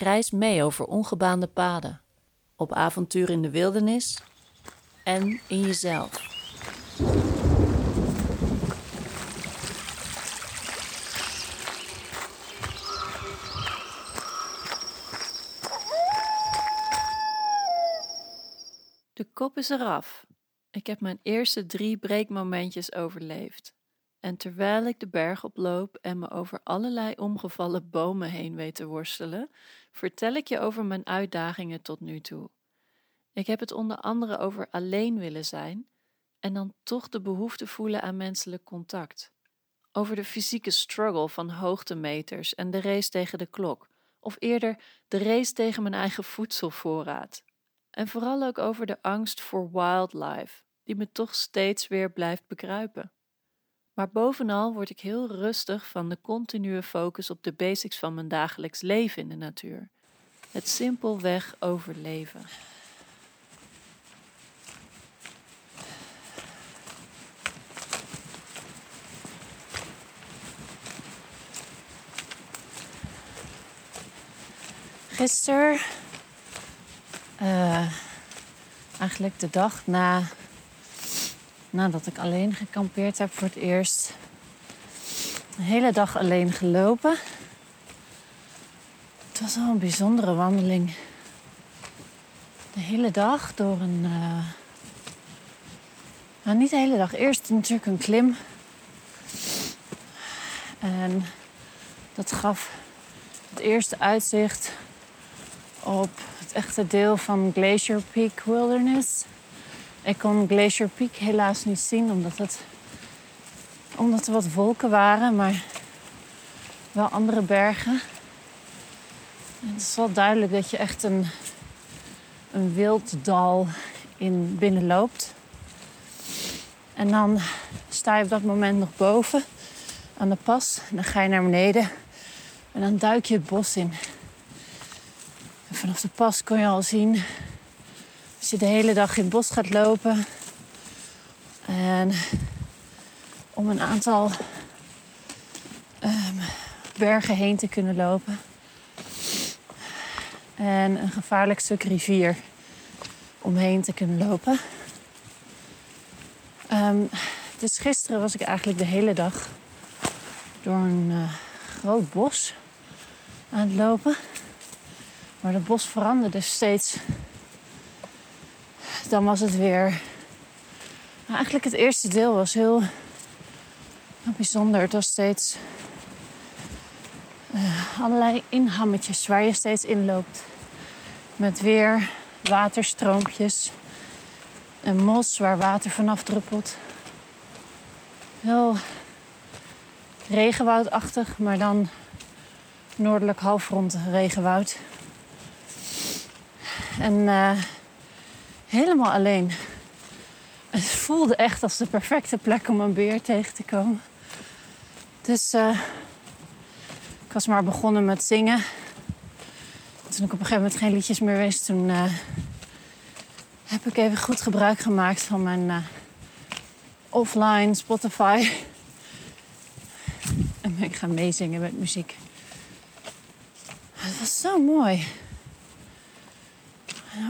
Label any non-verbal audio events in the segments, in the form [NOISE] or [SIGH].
Reis mee over ongebaande paden, op avontuur in de wildernis en in jezelf. De kop is eraf. Ik heb mijn eerste drie breekmomentjes overleefd. En terwijl ik de berg oploop en me over allerlei omgevallen bomen heen weet te worstelen, vertel ik je over mijn uitdagingen tot nu toe. Ik heb het onder andere over alleen willen zijn en dan toch de behoefte voelen aan menselijk contact. Over de fysieke struggle van hoogtemeters en de race tegen de klok, of eerder de race tegen mijn eigen voedselvoorraad. En vooral ook over de angst voor wildlife, die me toch steeds weer blijft bekruipen. Maar bovenal word ik heel rustig van de continue focus op de basics van mijn dagelijks leven in de natuur. Het simpelweg overleven. Gisteren, uh, eigenlijk de dag na nadat ik alleen gekampeerd heb voor het eerst. Een hele dag alleen gelopen. Het was wel een bijzondere wandeling. De hele dag door een. Uh... Nou, niet de hele dag. Eerst natuurlijk een klim. En dat gaf het eerste uitzicht op het echte deel van Glacier Peak Wilderness. Ik kon Glacier Peak helaas niet zien omdat, het, omdat er wat wolken waren, maar wel andere bergen. En het is wel duidelijk dat je echt een, een wild dal in binnenloopt. En dan sta je op dat moment nog boven aan de pas. Dan ga je naar beneden en dan duik je het bos in. Vanaf de pas kon je al zien als je de hele dag in het bos gaat lopen. En om een aantal um, bergen heen te kunnen lopen. En een gevaarlijk stuk rivier omheen te kunnen lopen. Um, dus gisteren was ik eigenlijk de hele dag door een uh, groot bos aan het lopen. Maar het bos veranderde steeds dan was het weer. Nou, eigenlijk het eerste deel was heel, bijzonder. Het was steeds uh, allerlei inhammetjes waar je steeds in loopt. Met weer waterstroompjes. En mos waar water vanaf druppelt. Heel regenwoudachtig, maar dan noordelijk halfrond regenwoud. En uh, helemaal alleen. Het voelde echt als de perfecte plek om een beer tegen te komen. Dus uh, ik was maar begonnen met zingen. Toen ik op een gegeven moment geen liedjes meer wist, toen uh, heb ik even goed gebruik gemaakt van mijn uh, offline Spotify. En ben ik gaan meezingen met muziek. Het was zo mooi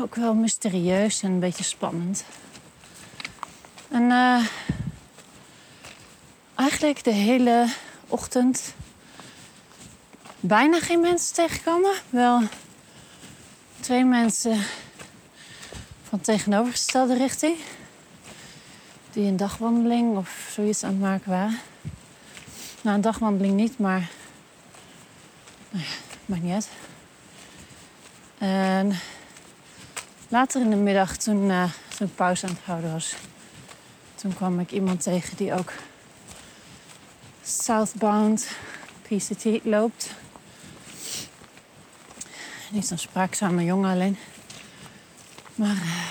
ook wel mysterieus en een beetje spannend. En uh, eigenlijk de hele ochtend bijna geen mensen tegenkomen. Wel twee mensen van tegenovergestelde richting. Die een dagwandeling of zoiets aan het maken waren. Nou, een dagwandeling niet, maar... Nou ja, niet. En Later in de middag, toen, uh, toen ik pauze aan het houden was, toen kwam ik iemand tegen die ook southbound PCT loopt. Niet zo'n spraakzame jongen alleen. Maar uh,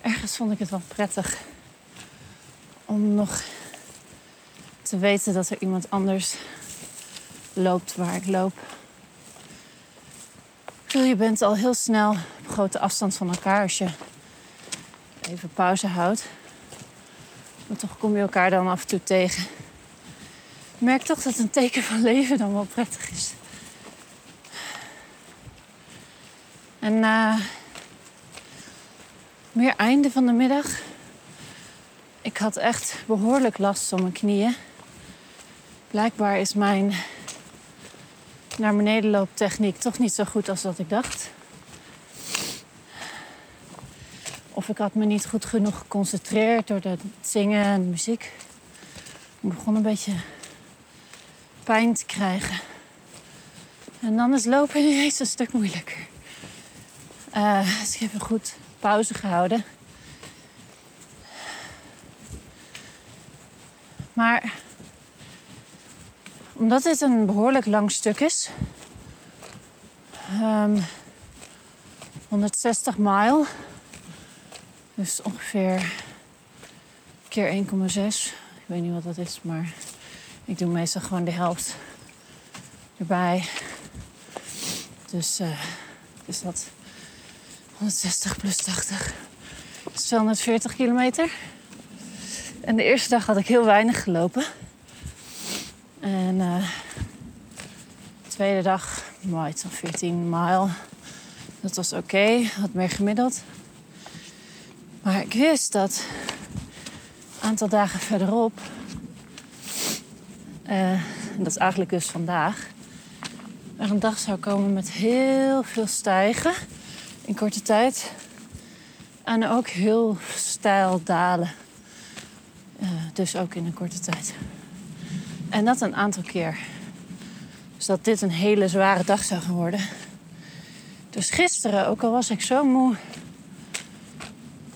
ergens vond ik het wel prettig om nog te weten dat er iemand anders loopt waar ik loop. Je bent al heel snel op grote afstand van elkaar als je even pauze houdt. Maar toch kom je elkaar dan af en toe tegen. Ik merk toch dat een teken van leven dan wel prettig is. En uh, meer einde van de middag. Ik had echt behoorlijk last van mijn knieën. Blijkbaar is mijn naar beneden looptechniek toch niet zo goed als dat ik dacht. Of ik had me niet goed genoeg geconcentreerd door het zingen en de muziek. Ik begon een beetje pijn te krijgen. En dan is lopen [LAUGHS] ineens een stuk moeilijker. Uh, dus ik heb een goed pauze gehouden. Maar omdat dit een behoorlijk lang stuk is, um, ehm, 160 mijl, dus ongeveer keer 1,6. Ik weet niet wat dat is, maar ik doe meestal gewoon de helft erbij. Dus uh, is dat 160 plus 80. Dat is 240 kilometer. En de eerste dag had ik heel weinig gelopen. En de tweede dag, iets van 14 mijl. Dat was oké, okay, wat meer gemiddeld. Maar ik wist dat een aantal dagen verderop, uh, dat is eigenlijk dus vandaag, er een dag zou komen met heel veel stijgen in korte tijd. En ook heel stijl dalen. Uh, dus ook in een korte tijd. En dat een aantal keer. Dus dat dit een hele zware dag zou gaan worden. Dus gisteren, ook al was ik zo moe,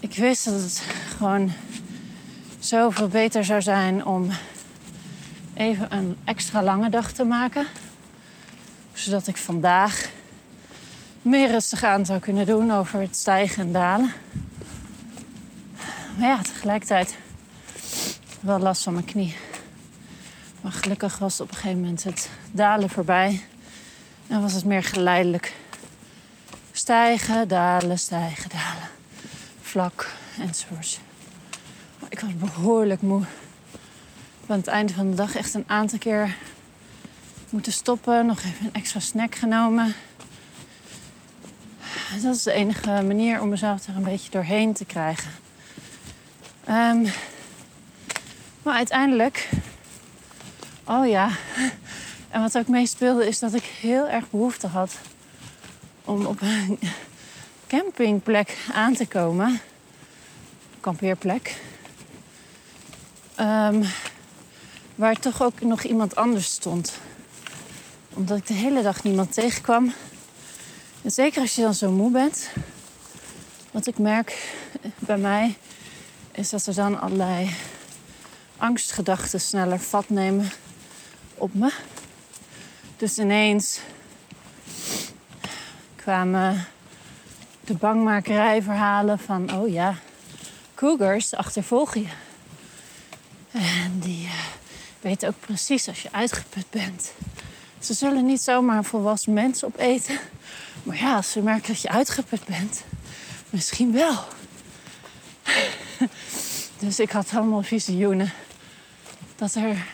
ik wist dat het gewoon zoveel beter zou zijn om even een extra lange dag te maken. Zodat ik vandaag meer rustig aan zou kunnen doen over het stijgen en dalen. Maar ja, tegelijkertijd wel last van mijn knie. Maar gelukkig was op een gegeven moment het dalen voorbij. En was het meer geleidelijk. Stijgen, dalen, stijgen, dalen. Vlak enzovoort. Maar ik was behoorlijk moe. Aan het einde van de dag echt een aantal keer moeten stoppen. Nog even een extra snack genomen. Dat is de enige manier om mezelf er een beetje doorheen te krijgen. Um, maar uiteindelijk Oh ja. En wat ook meespeelde is dat ik heel erg behoefte had om op een campingplek aan te komen. Kampeerplek. Um, waar toch ook nog iemand anders stond. Omdat ik de hele dag niemand tegenkwam. En zeker als je dan zo moe bent. Wat ik merk bij mij is dat er dan allerlei angstgedachten sneller vat nemen op me. Dus ineens kwamen de bangmakerijverhalen van... oh ja, cougars achtervolgen je. En die uh, weten ook precies als je uitgeput bent. Ze zullen niet zomaar een volwassen mens opeten. Maar ja, als ze merken dat je uitgeput bent, misschien wel. [LAUGHS] Dus ik had allemaal visioenen dat er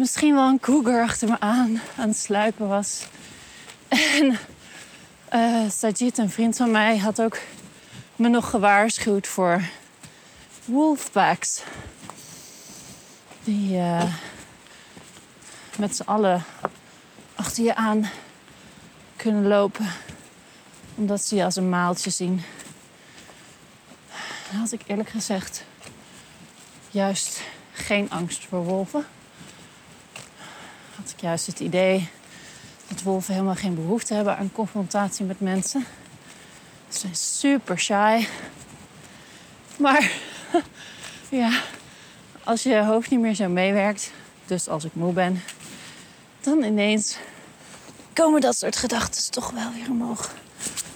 misschien wel een cougar achter me aan aan het sluipen was. En uh, Sajid, een vriend van mij, had ook me nog gewaarschuwd voor wolfpacks. Die uh, met z'n allen achter je aan kunnen lopen. Omdat ze je als een maaltje zien. Dan had ik eerlijk gezegd juist geen angst voor wolven ik juist het idee dat wolven helemaal geen behoefte hebben aan confrontatie met mensen. Ze zijn super shy. Maar [LAUGHS] ja, als je hoofd niet meer zo meewerkt, dus als ik moe ben, dan ineens komen dat soort gedachten toch wel weer omhoog.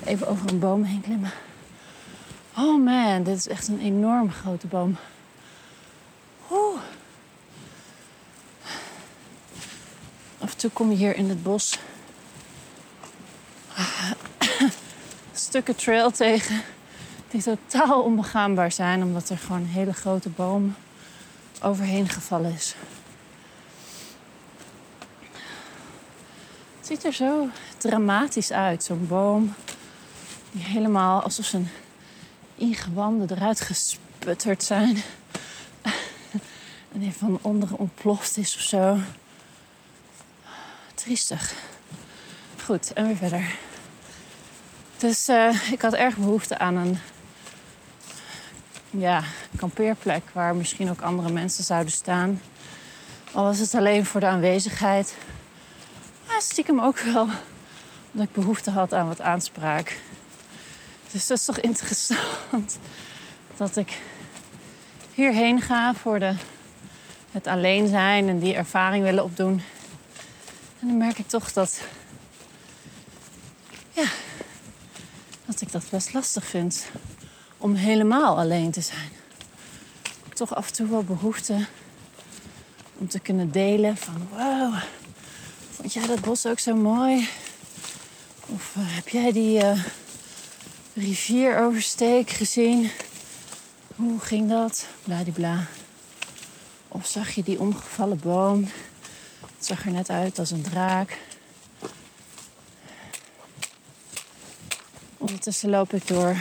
Even over een boom heen klimmen. Oh man, dit is echt een enorm grote boom. Af en toe kom je hier in het bos stukken trail tegen die totaal onbegaanbaar zijn, omdat er gewoon een hele grote boom overheen gevallen is. Het ziet er zo dramatisch uit, zo'n boom die helemaal alsof zijn ingewanden eruit gesputterd zijn. En die van onderen ontploft is of zo. Triestig. Goed, en weer verder. Dus uh, ik had erg behoefte aan een ja, kampeerplek waar misschien ook andere mensen zouden staan. Al was het alleen voor de aanwezigheid. Maar stiekem ook wel omdat ik behoefte had aan wat aanspraak. Dus dat is toch interessant [LAUGHS] dat ik hierheen ga voor de, het alleen zijn en die ervaring willen opdoen. En dan merk ik toch dat, ja, dat ik dat best lastig vind om helemaal alleen te zijn. Toch af en toe wel behoefte om te kunnen delen van wow, vond jij dat bos ook zo mooi? Of uh, heb jij die uh, rivieroversteek gezien? Hoe ging dat? Bladibla. Of zag je die omgevallen boom? Het zag er net uit als een draak. Ondertussen loop ik door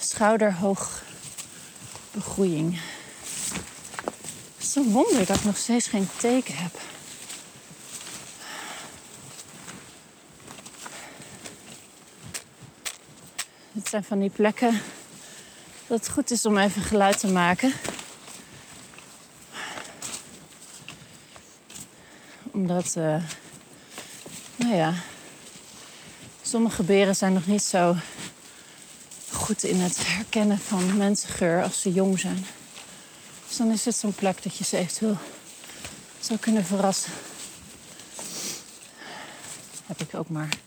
schouderhoog begroeiing. Het is een wonder dat ik nog steeds geen teken heb. Dit zijn van die plekken dat het goed is om even geluid te maken. Omdat, uh, nou ja, sommige beren zijn nog niet zo goed in het herkennen van mensengeur als ze jong zijn. Dus dan is het zo'n plek dat je ze eventueel zou kunnen verrassen. Heb ik ook maar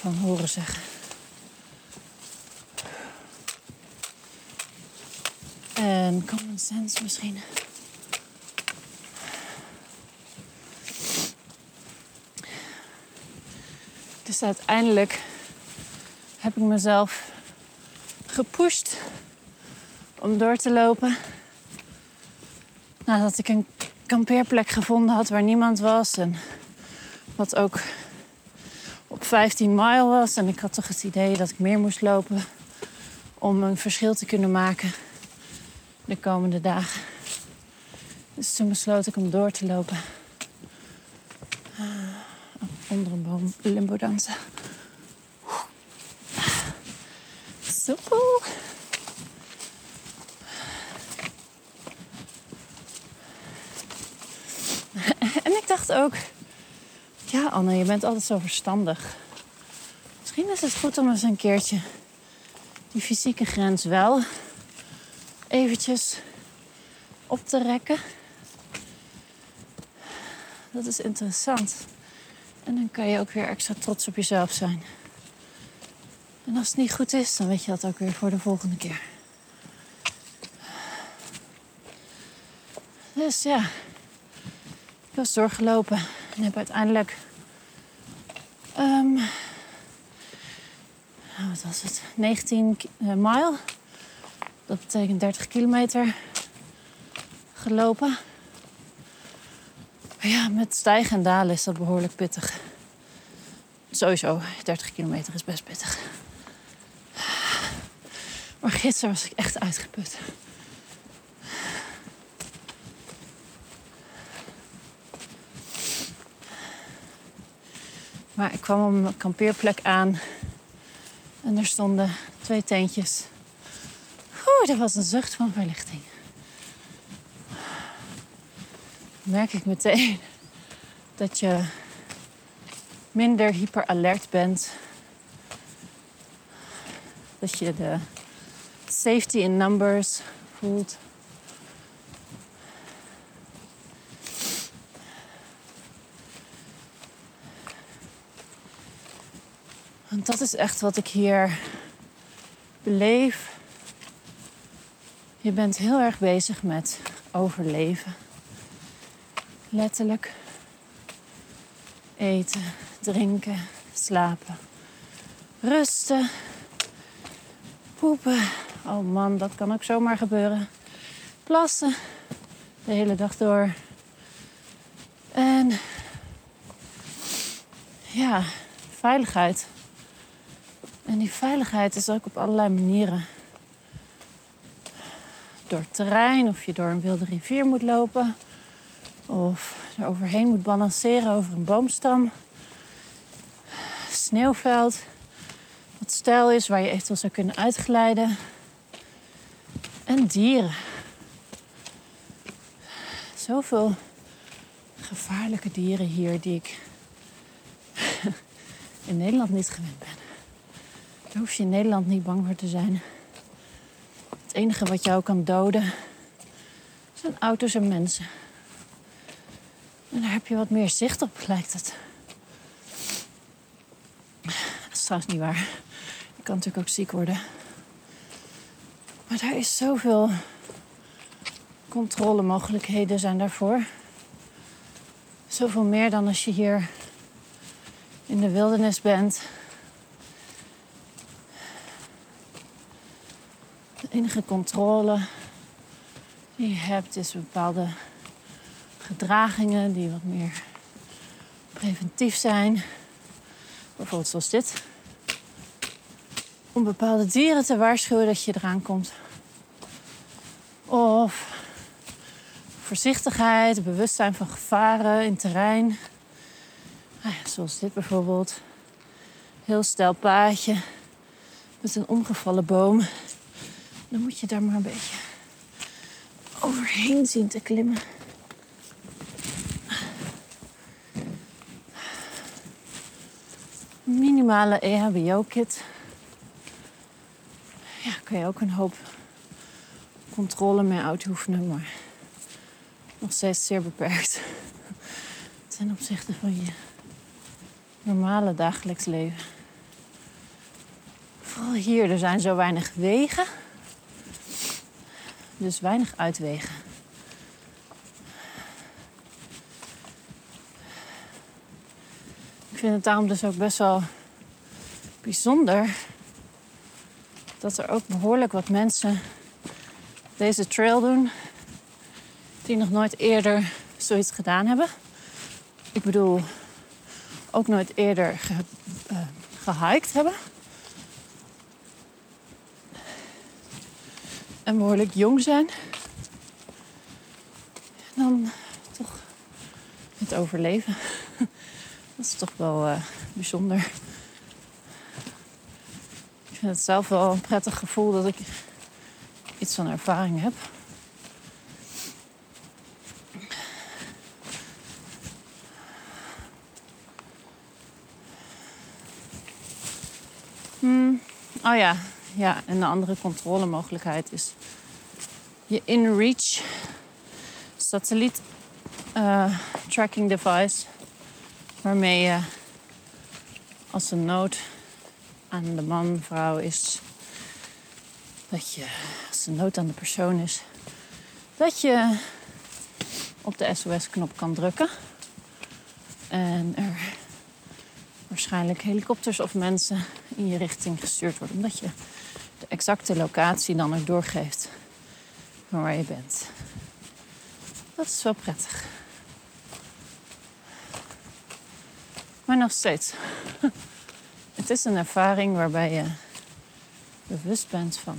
van horen zeggen. En common sense misschien. Dus uiteindelijk heb ik mezelf gepusht om door te lopen. Nadat ik een kampeerplek gevonden had waar niemand was. En wat ook op 15 mile was. En ik had toch het idee dat ik meer moest lopen om een verschil te kunnen maken de komende dagen. Dus toen besloot ik om door te lopen. Onder een boom limbo dansen. Zo. En ik dacht ook, ja Anne, je bent altijd zo verstandig. Misschien is het goed om eens een keertje die fysieke grens wel eventjes op te rekken. Dat is interessant. En dan kan je ook weer extra trots op jezelf zijn. En als het niet goed is, dan weet je dat ook weer voor de volgende keer. Dus ja, ik was doorgelopen en heb uiteindelijk. Um, wat was het? 19 uh, mile. Dat betekent 30 kilometer gelopen. Ja, met stijgen en dalen is dat behoorlijk pittig. Sowieso, 30 kilometer is best pittig. Maar gisteren was ik echt uitgeput. Maar ik kwam op een kampeerplek aan en er stonden twee tentjes. Oeh, dat was een zucht van verlichting. merk ik meteen dat je minder hyperalert bent. Dat je de safety in numbers voelt. Want dat is echt wat ik hier beleef. Je bent heel erg bezig met overleven. Letterlijk. Eten, drinken, slapen. Rusten. Poepen. Oh man, dat kan ook zomaar gebeuren. Plassen. De hele dag door. En ja, veiligheid. En die veiligheid is ook op allerlei manieren. Door terrein, of je door een wilde rivier moet lopen. Of er overheen moet balanceren over een boomstam. Sneeuwveld. Wat stijl is, waar je eventueel zou kunnen uitglijden. En dieren. Zoveel gevaarlijke dieren hier die ik [LAUGHS] in Nederland niet gewend ben. Daar hoef je in Nederland niet bang voor te zijn. Het enige wat jou kan doden zijn auto's en mensen. En daar heb je wat meer zicht op, lijkt het. Dat is trouwens niet waar. Je kan natuurlijk ook ziek worden. Maar daar is zoveel controlemogelijkheden zijn daarvoor. Zoveel meer dan als je hier in de wildernis bent. De enige controle die je hebt is bepaalde gedragingen die wat meer preventief zijn. Bijvoorbeeld zoals dit. Om bepaalde dieren te waarschuwen dat je eraan komt. Of voorzichtigheid, bewustzijn van gevaren in terrein. Ah zoals dit bijvoorbeeld. Heel steil paadje met een omgevallen boom. Dan moet je daar maar een beetje overheen zien te klimmen. Minimale E EHBO-kit. Ja, kan je ook een hoop controle mee uitoefenen, maar nog steeds zeer beperkt [LAUGHS] ten opzichte van je normale dagelijks leven. Vooral hier, er zijn zo weinig wegen, dus weinig uitwegen. Ik vind het daarom dus ook best wel bijzonder dat er ook behoorlijk wat mensen deze trail doen die nog nooit eerder zoiets gedaan hebben. Ik bedoel, ook nooit eerder ge, uh, gehiked hebben. En behoorlijk jong zijn. En dan toch het overleven. [LAUGHS] Dat is toch wel uh, bijzonder. Vind het zelf wel een prettig gevoel dat ik iets van ervaring heb. Hmm. Oh ja, ja, en de andere controlemogelijkheid is je InReach satelliet uh, tracking device. Waarmee je als een nood aan de man, vrouw is, dat je als een nood aan de persoon is, dat je op de SOS-knop kan drukken. En er waarschijnlijk helikopters of mensen in je richting gestuurd worden. Omdat je de exacte locatie dan ook doorgeeft van waar je bent. Dat is wel prettig. Maar nog steeds. Het is een ervaring waarbij je bewust bent van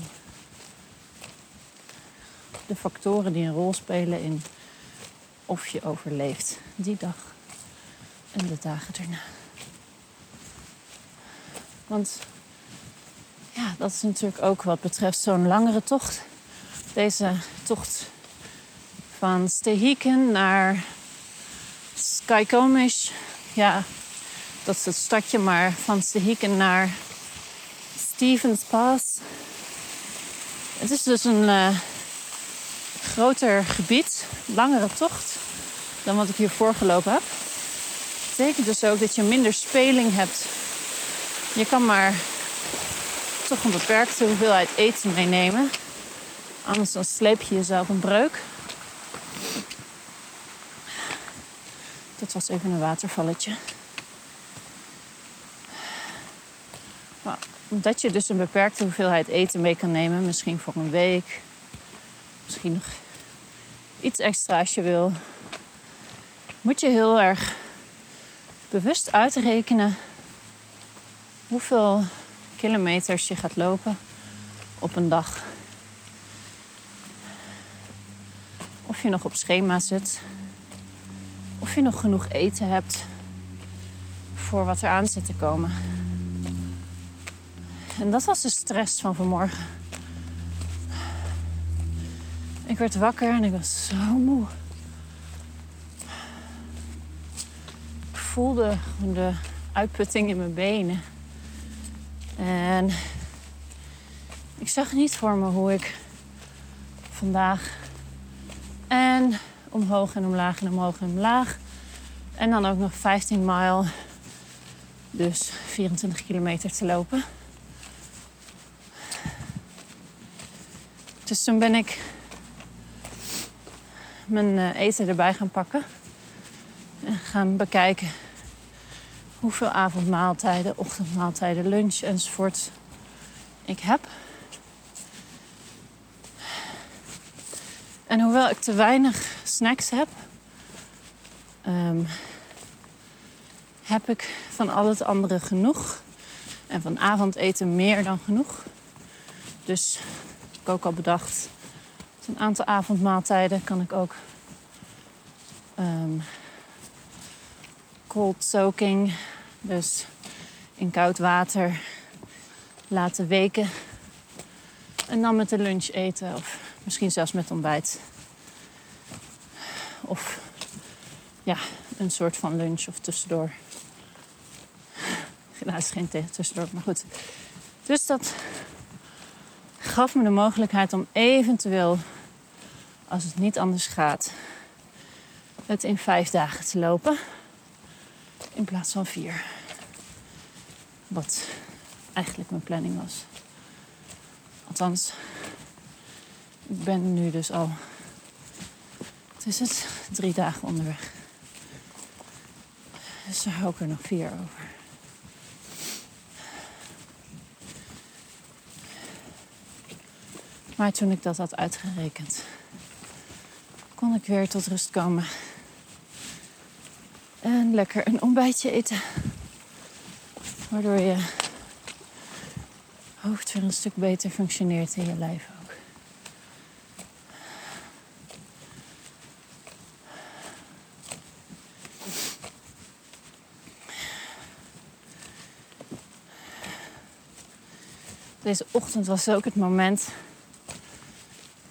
de factoren die een rol spelen in of je overleeft die dag en de dagen erna. Want ja, dat is natuurlijk ook wat betreft zo'n langere tocht. Deze tocht van Stehiken naar Skykomish. Ja, dat is het stadje, maar van Stehiken naar Stevens Pass. Het is dus een uh, groter gebied, langere tocht dan wat ik hier voorgelopen heb. Dat betekent dus ook dat je minder speling hebt Je kan maar toch een beperkte hoeveelheid eten meenemen. Anders dan sleep je jezelf een breuk. Dat was even een watervalletje. Omdat je dus een beperkte hoeveelheid eten mee kan nemen, misschien voor een week, misschien nog iets extra als je wil, moet je heel erg bewust uitrekenen hoeveel kilometers je gaat lopen op een dag. Of je nog op schema zit. Of je nog genoeg eten hebt voor wat er aan zit te komen. En dat was de stress van vanmorgen. Ik werd wakker en ik was zo moe. Ik voelde de uitputting in mijn benen. En ik zag niet voor me hoe ik vandaag en omhoog en omlaag en omhoog en omlaag. En dan ook nog 15 mijl, dus 24 kilometer te lopen. Dus toen ben ik mijn eh, eten erbij gaan pakken. En gaan bekijken hoeveel avondmaaltijden, ochtendmaaltijden, lunch enzovoort ik heb. En hoewel ik te weinig snacks heb, um, heb ik van al het andere genoeg. En van avondeten meer dan genoeg. Dus ik ook al bedacht, een aantal avondmaaltijden kan ik ook um, cold soaking, dus in koud water laten weken. En dan met de lunch eten of misschien zelfs met ontbijt. Of ja, een soort van lunch of tussendoor. Helaas geen tussendoor, maar goed. Dus dat gaf me de mogelijkheid om eventueel, als het niet anders gaat, het in vijf dagen te lopen. In plaats van vier. Wat eigenlijk mijn planning was. Althans, ik ben nu dus al. Het is het, drie dagen onderweg. Dus hou ik er nog vier over. Maar toen ik dat had uitgerekend, kon ik weer tot rust komen. En lekker een ontbijtje eten. Waardoor je hoofd weer een stuk beter functioneert in je lijf ook. Deze ochtend was ook het moment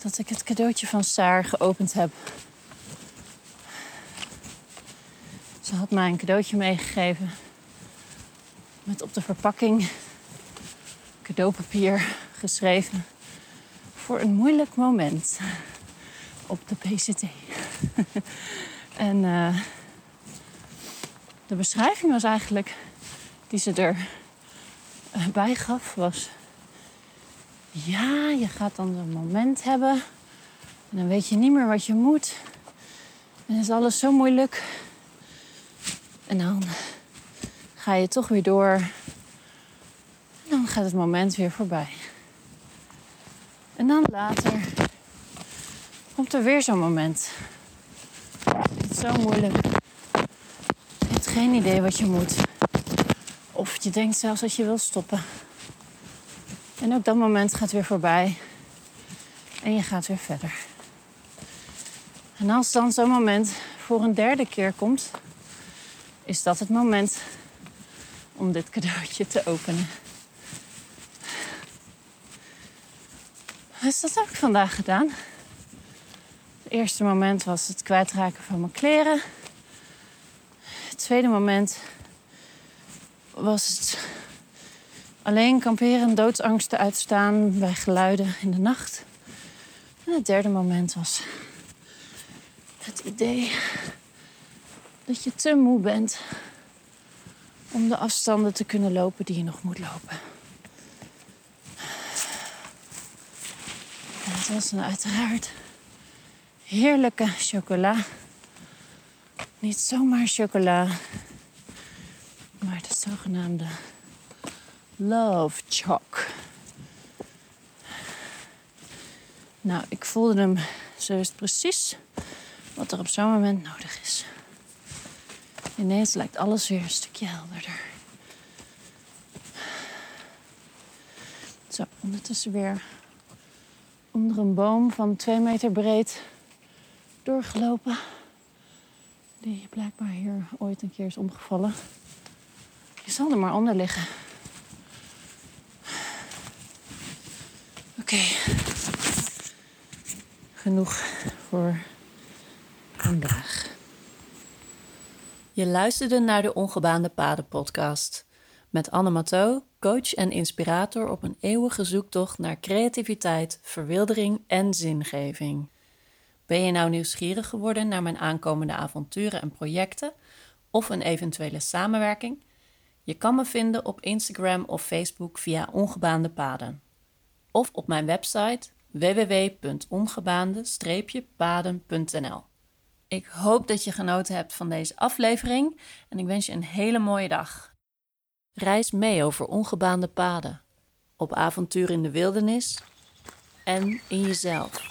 dat ik het cadeautje van Saar geopend heb. Ze had mij een cadeautje meegegeven met op de verpakking cadeaupapier geschreven voor een moeilijk moment op de PCT. [LAUGHS] en uh, de beschrijving was eigenlijk die ze erbij gaf was ja, je gaat dan een moment hebben. En dan weet je niet meer wat je moet. En is alles zo moeilijk. En dan ga je toch weer door. En dan gaat het moment weer voorbij. En dan later komt er weer zo'n moment. Het is zo moeilijk. Je hebt geen idee wat je moet. Of je denkt zelfs dat je wil stoppen. En ook dat moment gaat weer voorbij. En je gaat weer verder. En als dan zo'n moment voor een derde keer komt, is dat het moment om dit cadeautje te openen. Dus dat heb ik vandaag gedaan. Het eerste moment was het kwijtraken van mijn kleren. Het tweede moment was het Alleen kamperen, doodsangsten uitstaan bij geluiden in de nacht. En het derde moment was het idee dat je te moe bent om de afstanden te kunnen lopen die je nog moet lopen. En het was dan uiteraard heerlijke chocola. Niet zomaar chocola, maar de zogenaamde Love Choc. Nou, ik voelde hem zo precies wat er op zo'n moment nodig is. Ineens lijkt alles weer een stukje helderder. Zo, ondertussen weer onder een boom van twee meter breed doorgelopen. Die blijkbaar hier ooit een keer is omgevallen. Je zal er maar onder liggen. Genoeg voor vandaag. Je luisterde naar de Ongebaande Paden podcast. Met Anne Matteau, coach en inspirator op een eeuwige zoektocht naar creativiteit, verwildering en zingeving. Ben je nou nieuwsgierig geworden naar mijn aankomende avonturen en projecten of een eventuele samenwerking? Je kan me vinden op Instagram of Facebook via Ongebaande Paden. Of op mijn website www.ongebaande-paden.nl. Ik hoop dat je genoten hebt van deze aflevering en ik wens je een hele mooie dag. Reis mee over ongebaande paden, op avontuur in de wildernis en in jezelf.